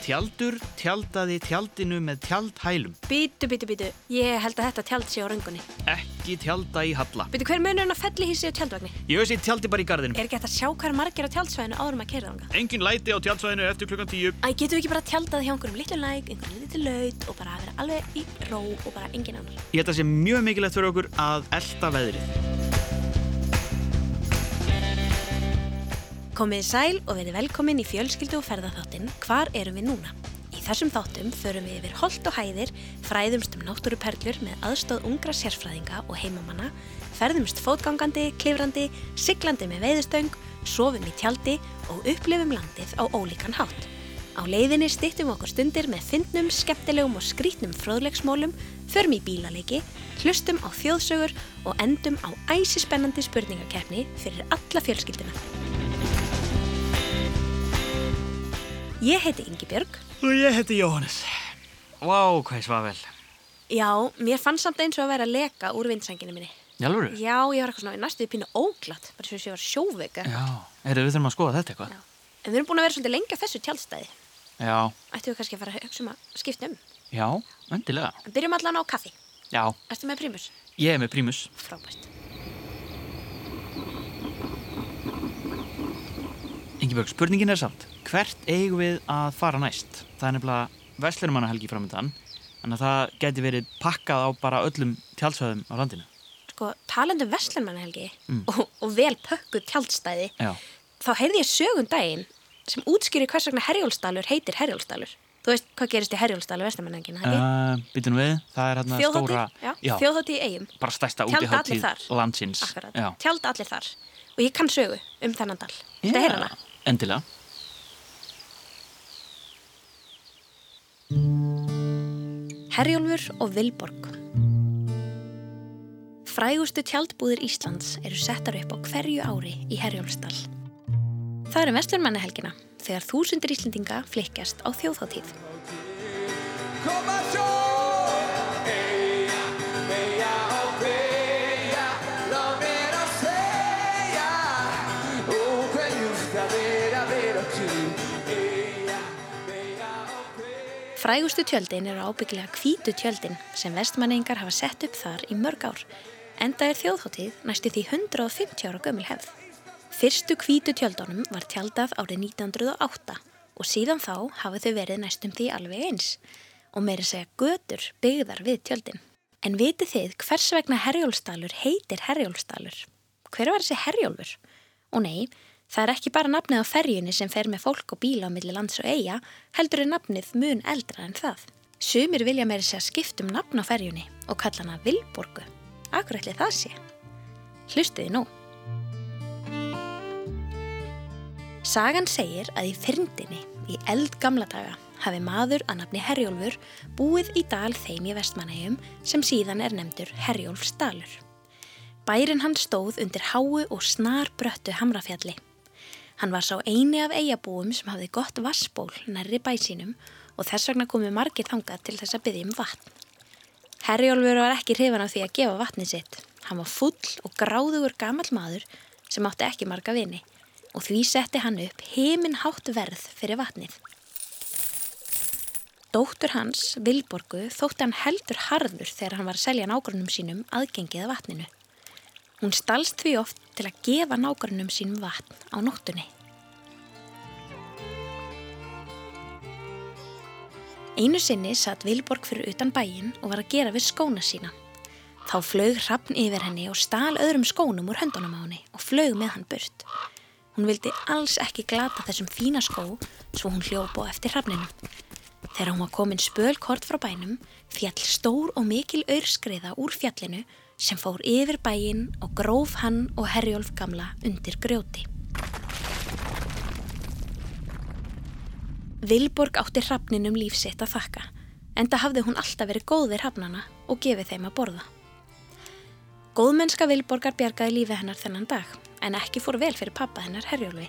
Tjaldur tjaldaði tjaldinu með tjaldhælum. Bítu, bítu, bítu. Ég held að þetta tjald sé á röngunni. Ekki tjalda í halla. Bítu, hver munurinn að fellihísi og tjaldvagni? Ég veist ég tjaldi bara í gardinu. Er ekki hægt að sjá hver margir á tjaldsvæðinu áður maður keira þanga? Engin læti á tjaldsvæðinu eftir klukkan tíu. Æ, getur við ekki bara tjaldað hjá einhverjum litlu læk, einhverjum litlu laut og bara vera alveg í ró og bara engin annar? Ég held að Komið sæl og verið velkomin í fjölskyldu og ferðarþáttinn Hvar erum við núna? Í þessum þáttum förum við yfir holt og hæðir, fræðumst um náttúruperlur með aðstóð ungra sérfræðinga og heimamanna, ferðumst fótgangandi, klifrandi, siglandi með veiðustöng, sofum í tjaldi og upplifum landið á ólíkan hátt. Á leiðinni stýttum okkur stundir með fyndnum, skemmtilegum og skrítnum fróðlegsmólum, förum í bílaleiki, hlustum á þjóðsögur og endum á æsispennandi spurningakeppni fyrir alla fjölskylduna. Ég heiti Ingi Björg. Og ég heiti Jóhannes. Vá, hvað ég svaf vel. Já, mér fannst samt eins og að vera að leka úr vindsænginu minni. Jálfur? Já, ég var eitthvað svona næstuði pínu óglatt, bara svo að ég var sjóveika. Já, heyrðu við þurfum að skoða þetta eitthvað. Já. En við erum búin að vera svolítið lengi á þessu tjálstæði. Já, Ættum við kannski að fara að hugsa um að skipta um. já, endilega. En byrjum allan á kaffi. Já, Ertu með prímus? ég er með prímus. Frábært. Ingibjörg, spurningin er samt, hvert eigum við að fara næst? Það er nefnilega Vestlurumannahelgi framöndan, að það geti verið pakkað á bara öllum tjaldsvæðum á landinu. Sko, talandi um Vestlunmannahelgi og, og vel pökkuð tjálstæði, Já, þá heyrði ég sögum daginn sem útskýri hvers vegna Herjólfsdalur heitir Herjólfsdalur. Þú veist hvað gerist í Herjólfsdalu Vestlunmannahelgina, það uh, býtum við, það er hérna stóra, já, þjóðhátíð í eigum. bara stærsta þar. landsins. Akkurat, tjálta allir þar. Og ég kann sögu um þennan dal. Þetta Já, er hana. endilega. Herjólfur og Vilborg Frægustu tjaldbúðir Íslands eru settar upp á hverju ári í Herjólfsdal. Það er Vestlunmannahelgina þegar þúsundir Íslendinga flikkjast á þjóðháttíð. Koma sjó Frægustu tjöldin eru ábyggilega hvítu tjöldin sem vestmanningar hafa sett upp þar í mörg ár. Enda er þjóðháttíð næstu því 150 ára gömul hefð. Fyrstu hvítu tjöldunum var tjaldað árið 1908 og síðan þá hafa þau verið næstum því alveg eins og meiri segja götur byggðar við tjöldin. En vitið þið hvers vegna Herjólfsdalur heitir Herjólfsdalur? Hver var þessi Herjólfur? Og nei, það er ekki bara nafnið á ferjunni sem fer með fólk og bíla á milli lands og eiga, heldur er nafnið mun eldra en það. Sumir vilja meiri segja skipt um nafn á ferjunni og kalla hana Vilborgu. Akkur ætli það sé? Hlustiði nú. Sagan segir að í fyrndinni, í eldgamla daga, hafi maður að nafni Herjólfur búið í dal þeim í vestmanægjum sem síðan er nefndur Herjólfsdalur. Bærin hann stóð undir háu og snar bröttu hamrafjalli. Hann var sá eini af eigabúum sem hafði gott vassból nærri bæsínum og þess vegna komu margir þangað til þess að byggja um vatn. Herjólfur var ekki hrifan af því að gefa vatnið sitt. Hann var full og gráðugur gamall maður sem átti ekki marga vini og því setti hann upp heiminn hátt verð fyrir vatnið. Dóttur hans, Vilborgu, þótti hann heldur harður þegar hann var að selja nágrunum sínum aðgengið að vatninu. Hún stalst því oft til að gefa nágrunum sínum vatn á nóttunni. Einu sinni satt Vilborg fyrir utan bæinn og var að gera við skóna sína. Þá flög hrappn yfir henni og stal öðrum skónum úr höndunum á henni og flög með hann burt. Hún vildi alls ekki glata þessum fína skó svo hún hljópa á eftir hrappninu. Þegar hún var komin spölkort frá bænum fjall stór og mikil aurskriða úr fjallinu sem fór yfir bæinn og gróf hann og Herjólf gamla undir grjóti. Vilborg átti hrafninum lífsitt að þakka, enda hafði hún alltaf verið góð við hrafnana og gefið þeim að borða. Góðmennska Vilborgar bjargaði lífi hennar þennan dag, en ekki fór vel fyrir pappa hennar Herjólfi.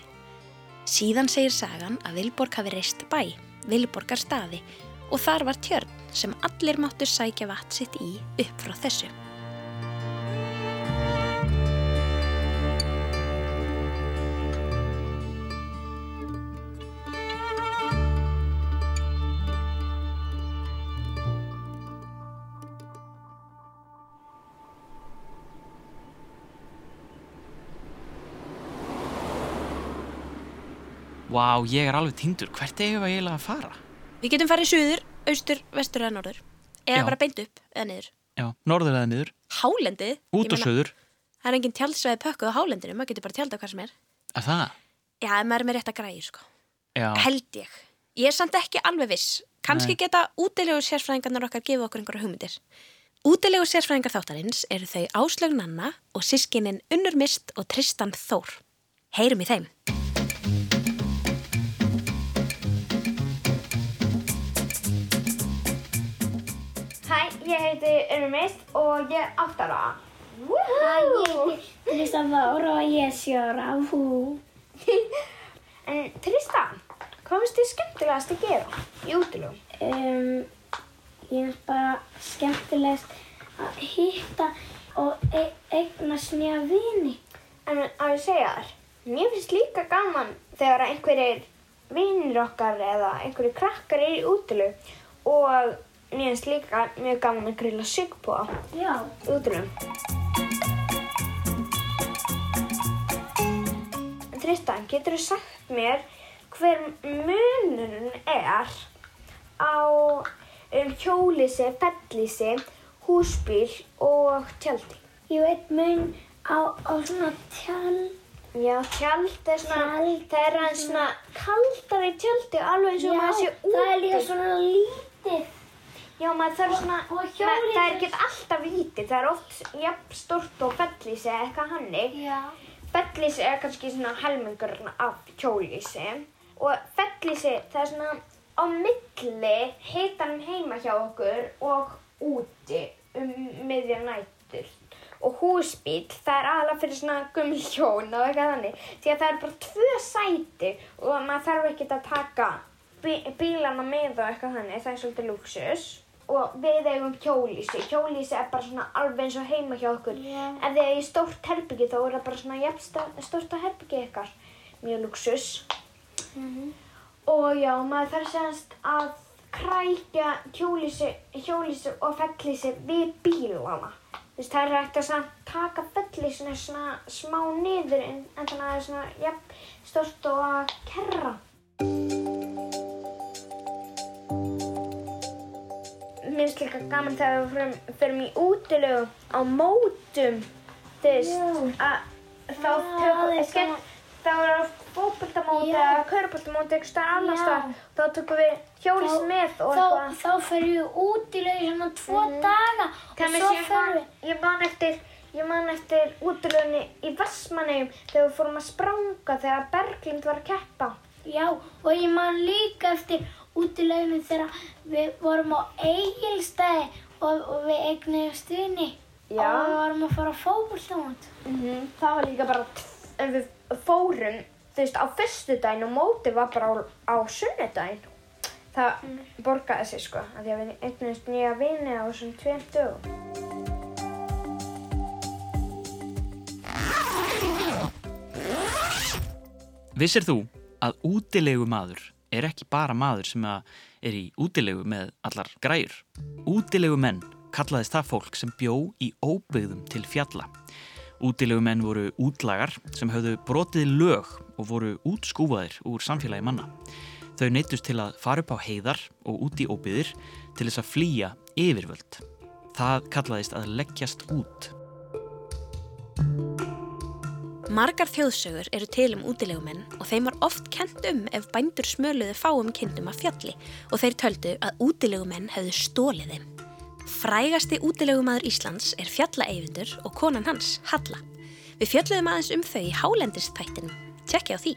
Síðan segir sagan að Vilborg hafi reist bæ, Vilborgar staði, og þar var tjörn sem allir máttu sækja vatn sitt í upp frá þessu. Vá, ég er alveg tindur. Hvert eigum við eiginlega að fara? Við getum farið suður, austur, vestur eða norður. Eða Já. bara beint upp eða niður. Já, norður eða niður, Hálendið? út og söður. Það er engin tjaldsvæði pökkuð á hálendinu, maður getur bara tjaldað hvað sem er. Að það? Já, maður er með rétt að græði, sko. Já. Held ég. Ég er samt ekki alveg viss. Kanski geta útilegu sérfræðingarnar okkar gefið okkur einhverja hugmyndir. Útilegu sérfræðingar þáttarins eru þau Áslaug Nanna og sískinin Unnur Mist og Tristan Þór. Heyrum í þeim. Heiti Unnumist og ég er 8 ára. Hæ, ég heiti Tristan Þór og ég er sjóra. Hú. En Tristan, hvað finnst þið skemmtilegast að gera í útilugum? Um, ég er bara skemmtilegast að hitta og e eignast nýja vini. En að ég segja þér, mér finnst líka gaman þegar einhverjir vinnir okkar eða einhverjir krakkar er í útilug og mér finnst líka mjög gaman að Já. í útilugum. Tristan, getur þú sagt mér hver munurinn er á um, hjólísi, fellísi, húsbíl og tjaldi? Ég veit mun á, á svona tjald. Já, tjald er svona, Tjald. það er aðeins svona kaldar í tjaldi, alveg eins og maður sé úti. það er líka svona lítið. Já, maður þarf svona, og maður, hjólið það er ekki alltaf lítið, það er oft jafn stórt og fellísi eða eitthvað hannig. Fellísi er kannski svona helmingur af hjólísi og fellísi það er svona á milli hitanum heima hjá okkur og úti um miðja nætur. Og húsbíl, það er aðalega fyrir svona gummi hjón og eitthvað þannig. Því að það er bara tvö sæti og maður þarf ekki að taka bí bílana með og eitthvað þannig. Það er svolítið luxus. Og við eigum hjólísi. Hjólísi er bara svona alveg eins og heima hjá okkur. Já. Ef þið eigið stórt herbyggi þá er það bara svona jafn stórt að herbyggi ykkar. Mjög luxus. Og já, maður þarf semst að krækja hjólísi, hjólísi og fellísi við bílana. Þú veist, það er hægt að samt taka fellísinu svona smá niður en, en þannig að það er svona jafn stórt og að kerra. Mér finnst líka gaman þegar við förum, förum í útilegu á mótum, þú veist, þá tökum við skemmt, þá er það fótboltamóti Já. eða köruboltamóti eitthvað staðar annars staðar, þá tökum við hjólís með og eitthvað. þá fer ég út í svona tvo daga og svo man, við. ég man eftir, ég man eftir útilegunni í Vestmannegjum þegar við fórum að spranga þegar Berglind var að keppa. Já, og ég man líka eftir útileginu þegar við vorum á eigilstæði og, og við eignuðumst vini. Já. Og við vorum að fara á fókvöldamót. Mm Það var líka bara, en við fórum, þú veist, á fyrstudaginn og mótið var bara á, á sunnudaginn. Það borgaði sig sko, af því að við eignumst nýja vini á þessum tveim dögum. Vissir þú að útilegu maður er ekki bara maður sem er í útilegu með allar græjur? Útilegu menn kallaðist það fólk sem bjó í óbyggðum til fjalla. Útilegu menn voru útlagar sem höfðu brotið lög og voru útskúfaðir úr samfélagi manna. Þau neytust til að fara upp á heiðar og út í óbyggðir til þess að flýja yfirvöld. Það kallaðist að leggjast út. Margar þjóðsögur eru til um útilegumenn og þeim var oft kent um ef bændur smöluðu fáum kindum af fjalli og þeir töldu að útilegumenn hefðu stólið þeim. Frægasti útilegumadur Íslands er fjallaeyfundur og konan hans, Halla. Við fjalluðum aðeins um þau í hálendistættinum. Tjekki á því.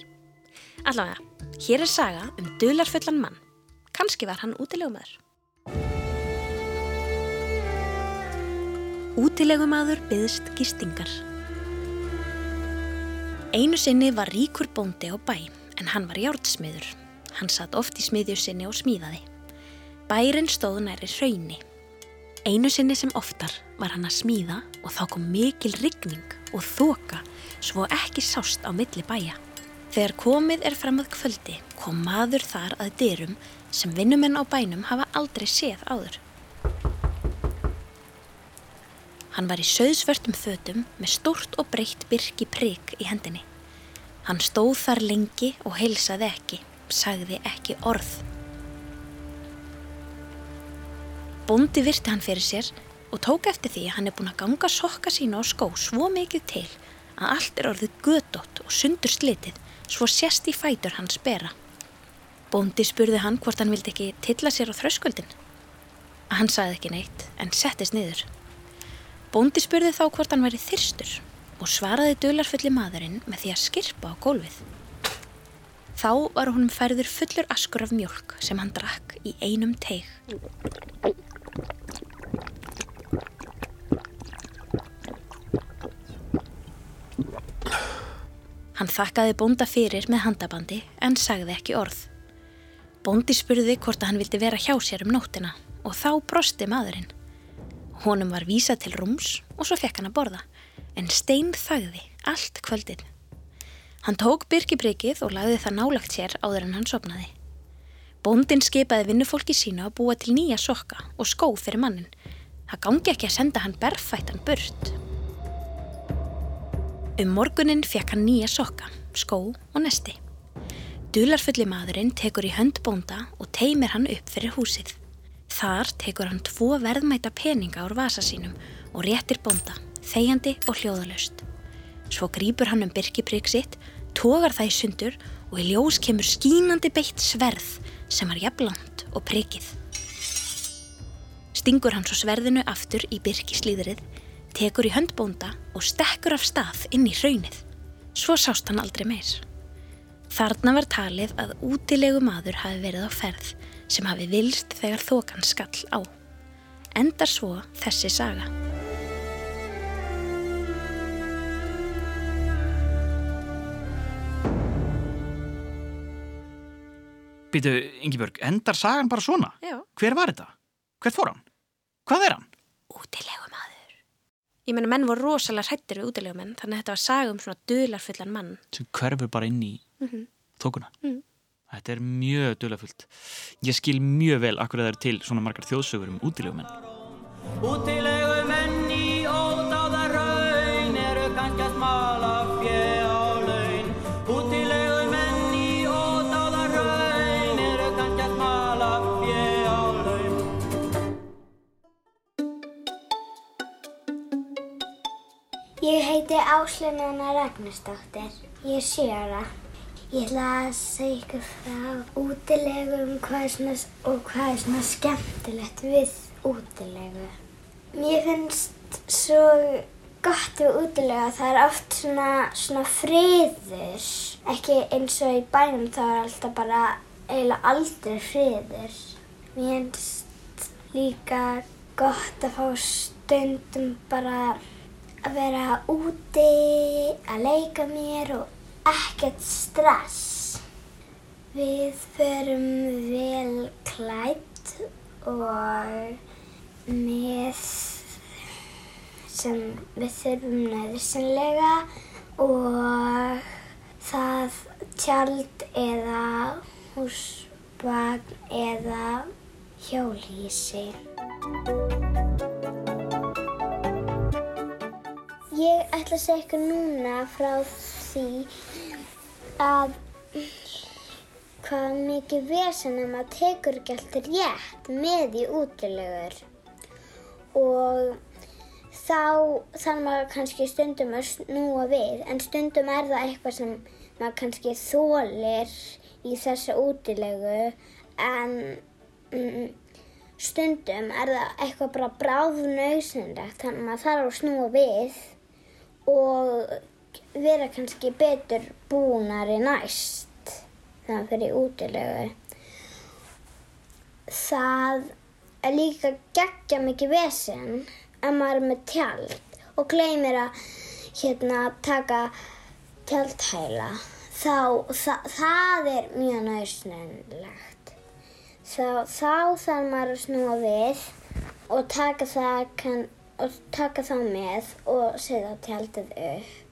Allavega, hér er saga um dularfullan mann. Kanski var hann útilegumadur. Útilegumadur byðst gistingar. Einu sinni var ríkur bóndi á bæ, en hann var járnsmiður. Hann satt oft í smiðju sinni og smíðaði. Bærin stóð næri hrauni. Einu sinni sem oftar var hann að smíða og þá kom mikil rigning og þoka svo ekki sást á milli bæja. Þegar komið er fram að kvöldi kom maður þar að dyrum sem vinnumenn á bænum hafa aldrei séð áður. Hann var í söðsvörtum fötum með stórt og breytt byrki prik í hendinni. Hann stóð þar lengi og heilsaði ekki, sagði ekki orð. Bóndi virti hann fyrir sér og tók eftir því að hann er búin að ganga sokka sína og skó svo mikið til að allt er orðið gödótt og sundur slitið svo sést í fætur hans bera. Bóndi spurði hann hvort hann vildi ekki tilla sér á þröskuldin. Hann sagði ekki neitt en settist niður. Bóndi spurði þá hvort hann væri þyrstur og svaraði dularfulli maðurinn með því að skirpa á gólfið. Þá var honum færður fullur askur af mjölk sem hann drakk í einum teig. Hann þakkaði bónda fyrir með handabandi en sagði ekki orð. Bóndi spurði hvort að hann vildi vera hjá sér um nóttina og þá brosti maðurinn. Honum var vísað til rúms og svo fekk hann að borða, en stein þagði allt kvöldin. Hann tók byrkibrikið og lagði það nálagt sér áður en hann sopnaði. Bóndin skipaði vinnufólki sína að búa til nýja sokka og skó fyrir mannin. Það gangi ekki að senda hann berfættan burt. Um morgunin fekk hann nýja sokka, skó og nesti. Dularfulli maðurinn tekur í hönd bónda og teimir hann upp fyrir húsið. Þar tekur hann tvo verðmæta peninga úr vasa sínum og réttir bónda, þegjandi og hljóðalöst. Svo grýpur hann um byrkiprygg sitt, tógar það í sundur og í ljós kemur skínandi beitt sverð sem var jafnlant og prikið. Stingur hann svo sverðinu aftur í byrkislíðrið, tekur í hönd bónda og stekkur af stað inn í hraunið. Svo sást hann aldrei meir. Þarna var talið að útilegu maður hafi verið á ferð sem hafi vilst þegar þokan skall á. Endar svo þessi saga. Býtu, Ingibjörg, endar sagan bara svona? Já. Hver var þetta? Hvert fór hann? Hvað er hann? Útilegu maður. Ég meina menn voru rosalega hrættir við útilegu menn þannig að þetta var saga um svona dularfullan mann. Sem hverfur bara inn í þókuna. Mhm. Þetta er mjög dulafullt. Ég skil mjög vel akkur að það er til svona margar þjóðsögur um útilegumenn. Útilegu menn í ódáða raun eru kannski að smala fjö á laun. Útilegu menn í ódáða raun eru kannski að smala fjö á laun. Ég heiti Áslunana Ragnarsdóttir. Ég er sjö ára. Ég ætla að segja ykkur frá útilegum hvað svona, og hvað er svona skemmtilegt við útilegu. Mér finnst svo gott við útilega að það er oft svona, svona friður. Ekki eins og í bænum þá er alltaf bara eiginlega aldrei friður. Mér finnst líka gott að fá stundum bara að vera úti, að leika mér og ekkert stress. Við förum vel klætt og með sem við þurfum nöðsynlega og það tjald eða húsbagn eða hjólhísi. Ég ætla að segja ykkur núna frá því að hvað mikið vesen að maður tekur ekki alltaf rétt með í útilegur. Og þá þarf maður kannski stundum að snúa við en stundum er það eitthvað sem maður kannski þólir í þessa útilegu en mm, stundum er það eitthvað bara bráðnauðsynlegt þannig að maður þarf að snúa við. Og vera kannski betur búnari næst þannig fyrir útilegu. Það er líka geggja mikið vesen ef maður er með tjald og gleymir að hérna taka tjaldhæla. Þá, það, það er mjög nöðsynlegt. Þá, þá þarf maður að snúa við og taka það kann, og taka þá með og setja tjaldið upp.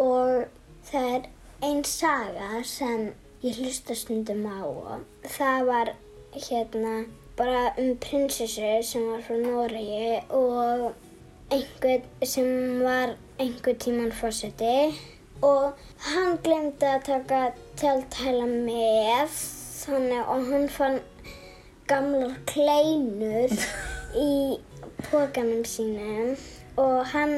Og það er einn saga sem ég hlusta stundum á og það var hérna bara um prinsessu sem var frá Noregi og einhver sem var einhver tíman fórseti og hann glemdi að taka tjaldhæla með þannig og hann fann gamlar kleinur í pókanum sínum og hann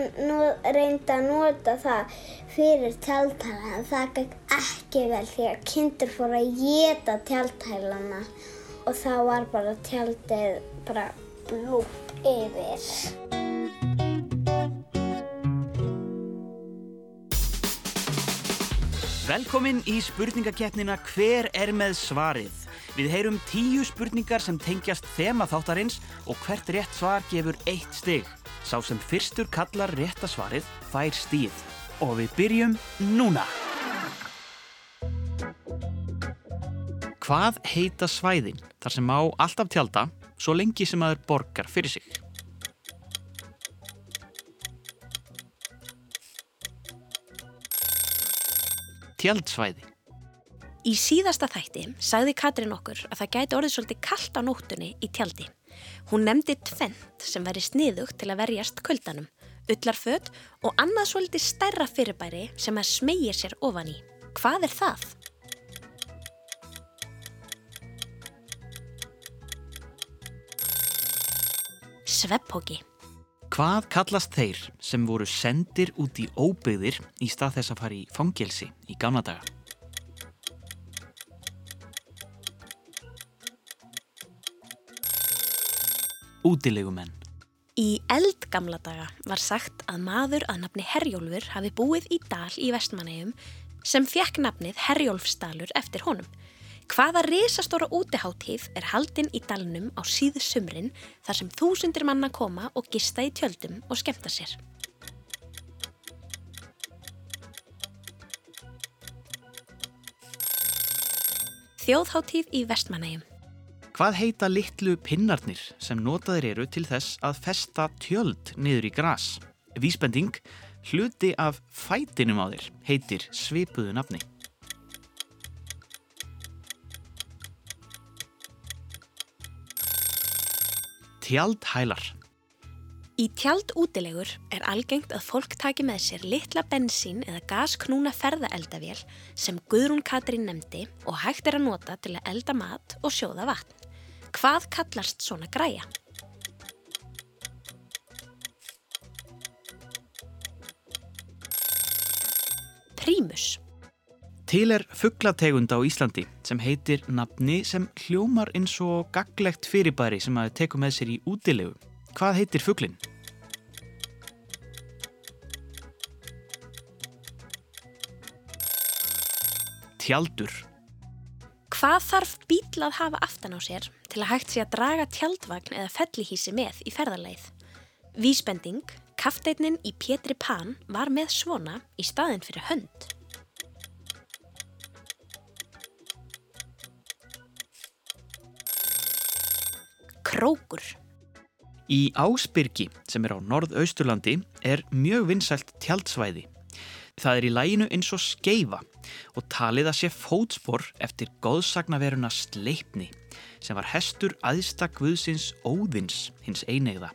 reyndi að nota það fyrir tjaldhæla en það gekk ekki vel því að kindur fór að geta tjaldhælana og þá var bara tjaldið bara blúpp yfir. Velkomin í spurningakeppnina Hver er með svarið? Við heyrum tíu spurningar sem tengjast þema þáttarins og hvert rétt svar gefur eitt stig. Sá sem fyrstur kallar rétta svarið fær stíð. Og við byrjum núna. Hvað heita svæðin þar sem má alltaf tjálta svo lengi sem maður borgar fyrir sig? Tjaldsvæði. Í síðasta þætti sagði Katrin okkur að það gæti orðið svolítið kallt á nóttunni í tjaldi. Hún nefndi tvent sem væri sniðugt til að verjast kuldanum, ullarföt og annað svolítið stærra fyrirbæri sem að smegja sér ofan í. Hvað er það? Svepphóki. Hvað kallast þeir sem voru sendir út í óbyggðir í stað þess að fara í fangelsi í gamla daga? Útilegumenn. Í eldgamla daga var sagt að maður að nafni Herjólfur hafi búið í dal í Vestmannegjum sem fekk nafnið Herjólfsdalur eftir honum. Hvaða risastóra útiháttíð er haldinn í dalnum á síðu sumrin þar sem þúsundir manna koma og gista í tjöldum og skemmta sér? Þjóðháttíð í Vestmannegjum. Hvað heita litlu pinnarnir sem notaðir eru til þess að festa tjöld niður í gras? Vísbending, hluti af fætinum á þér heitir svipuðu nafni. Tjaldhælar. Í tjald útilegur er algengt að fólk taki með sér litla bensín eða gasknúna ferðaeldavél sem Guðrún Katrín nefndi og hægt er að nota til að elda mat og sjóða vatn. Hvað kallast svona græja? Prímus. Til er fugglategund á Íslandi sem heitir nafni sem hljómar eins og gaglegt fyrirbæri sem að teku með sér í útilegu. Hvað heitir fugglinn? Tjaldur. Hvað þarf bíl að hafa aftan á sér til að hægt sé að draga tjaldvagn eða fellihísi með í ferðarleið? Vísbending, kafteitnin í Pétri Pan var með svona í staðin fyrir hönd. Krókur. Í Ásbyrgi, sem er á norðausturlandi, er mjög vinsælt tjaldsvæði. Það er í læginu eins og skeifa og talið að sé fótspor eftir góðsagnaveruna Sleipni sem var hestur aðsta guðsins Óðins hins einegða.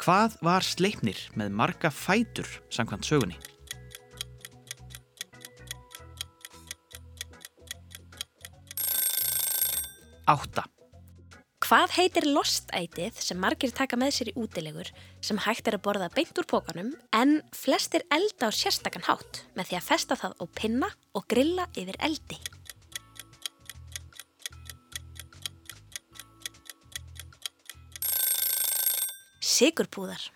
Hvað var Sleipnir með marga fætur samkvæmt sögunni? Átta. Hvað heitir lostætið sem margir taka með sér í útilegur sem hægt er að borða beint úr pókanum en flestir elda á sérstakann hátt með því að festa það á pinna og grilla yfir eldi? Sigurpúðar.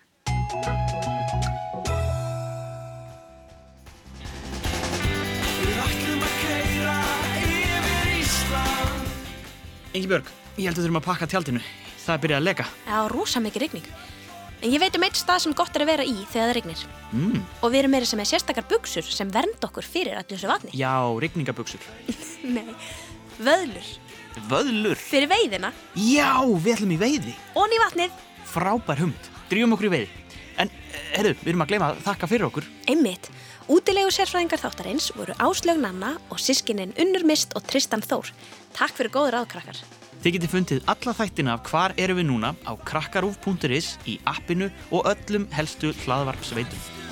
Ingi Björg, ég held að við þurfum að pakka tjaldinu. Það er byrjað að leka. Það á rosa mikið rigning. En ég veit um eitt stað sem gott er að vera í þegar það rignir. Mm. Og við erum meira sem er sérstakar buksur sem vernd okkur fyrir allir þessu vatni. Já, rigningabuxur. Nei, vöðlur. Vöðlur. Fyrir veiðina, Já, við ætlum í veiði. onni í vatnið, Frábær hund. Drýjum okkur í veiði. En, herru, við erum að gleyma að þakka fyrir okkur. einmitt. Útilegu sérfræðingar þáttarins voru Áslaug Nanna og sískinin Unnur Mist og Tristan Þór. Takk fyrir góður aðkrakkar. Þið getið fundið alla þættina af hvar erum við núna á krakkarúf.is í appinu og öllum helstu hlaðvarpsveitum.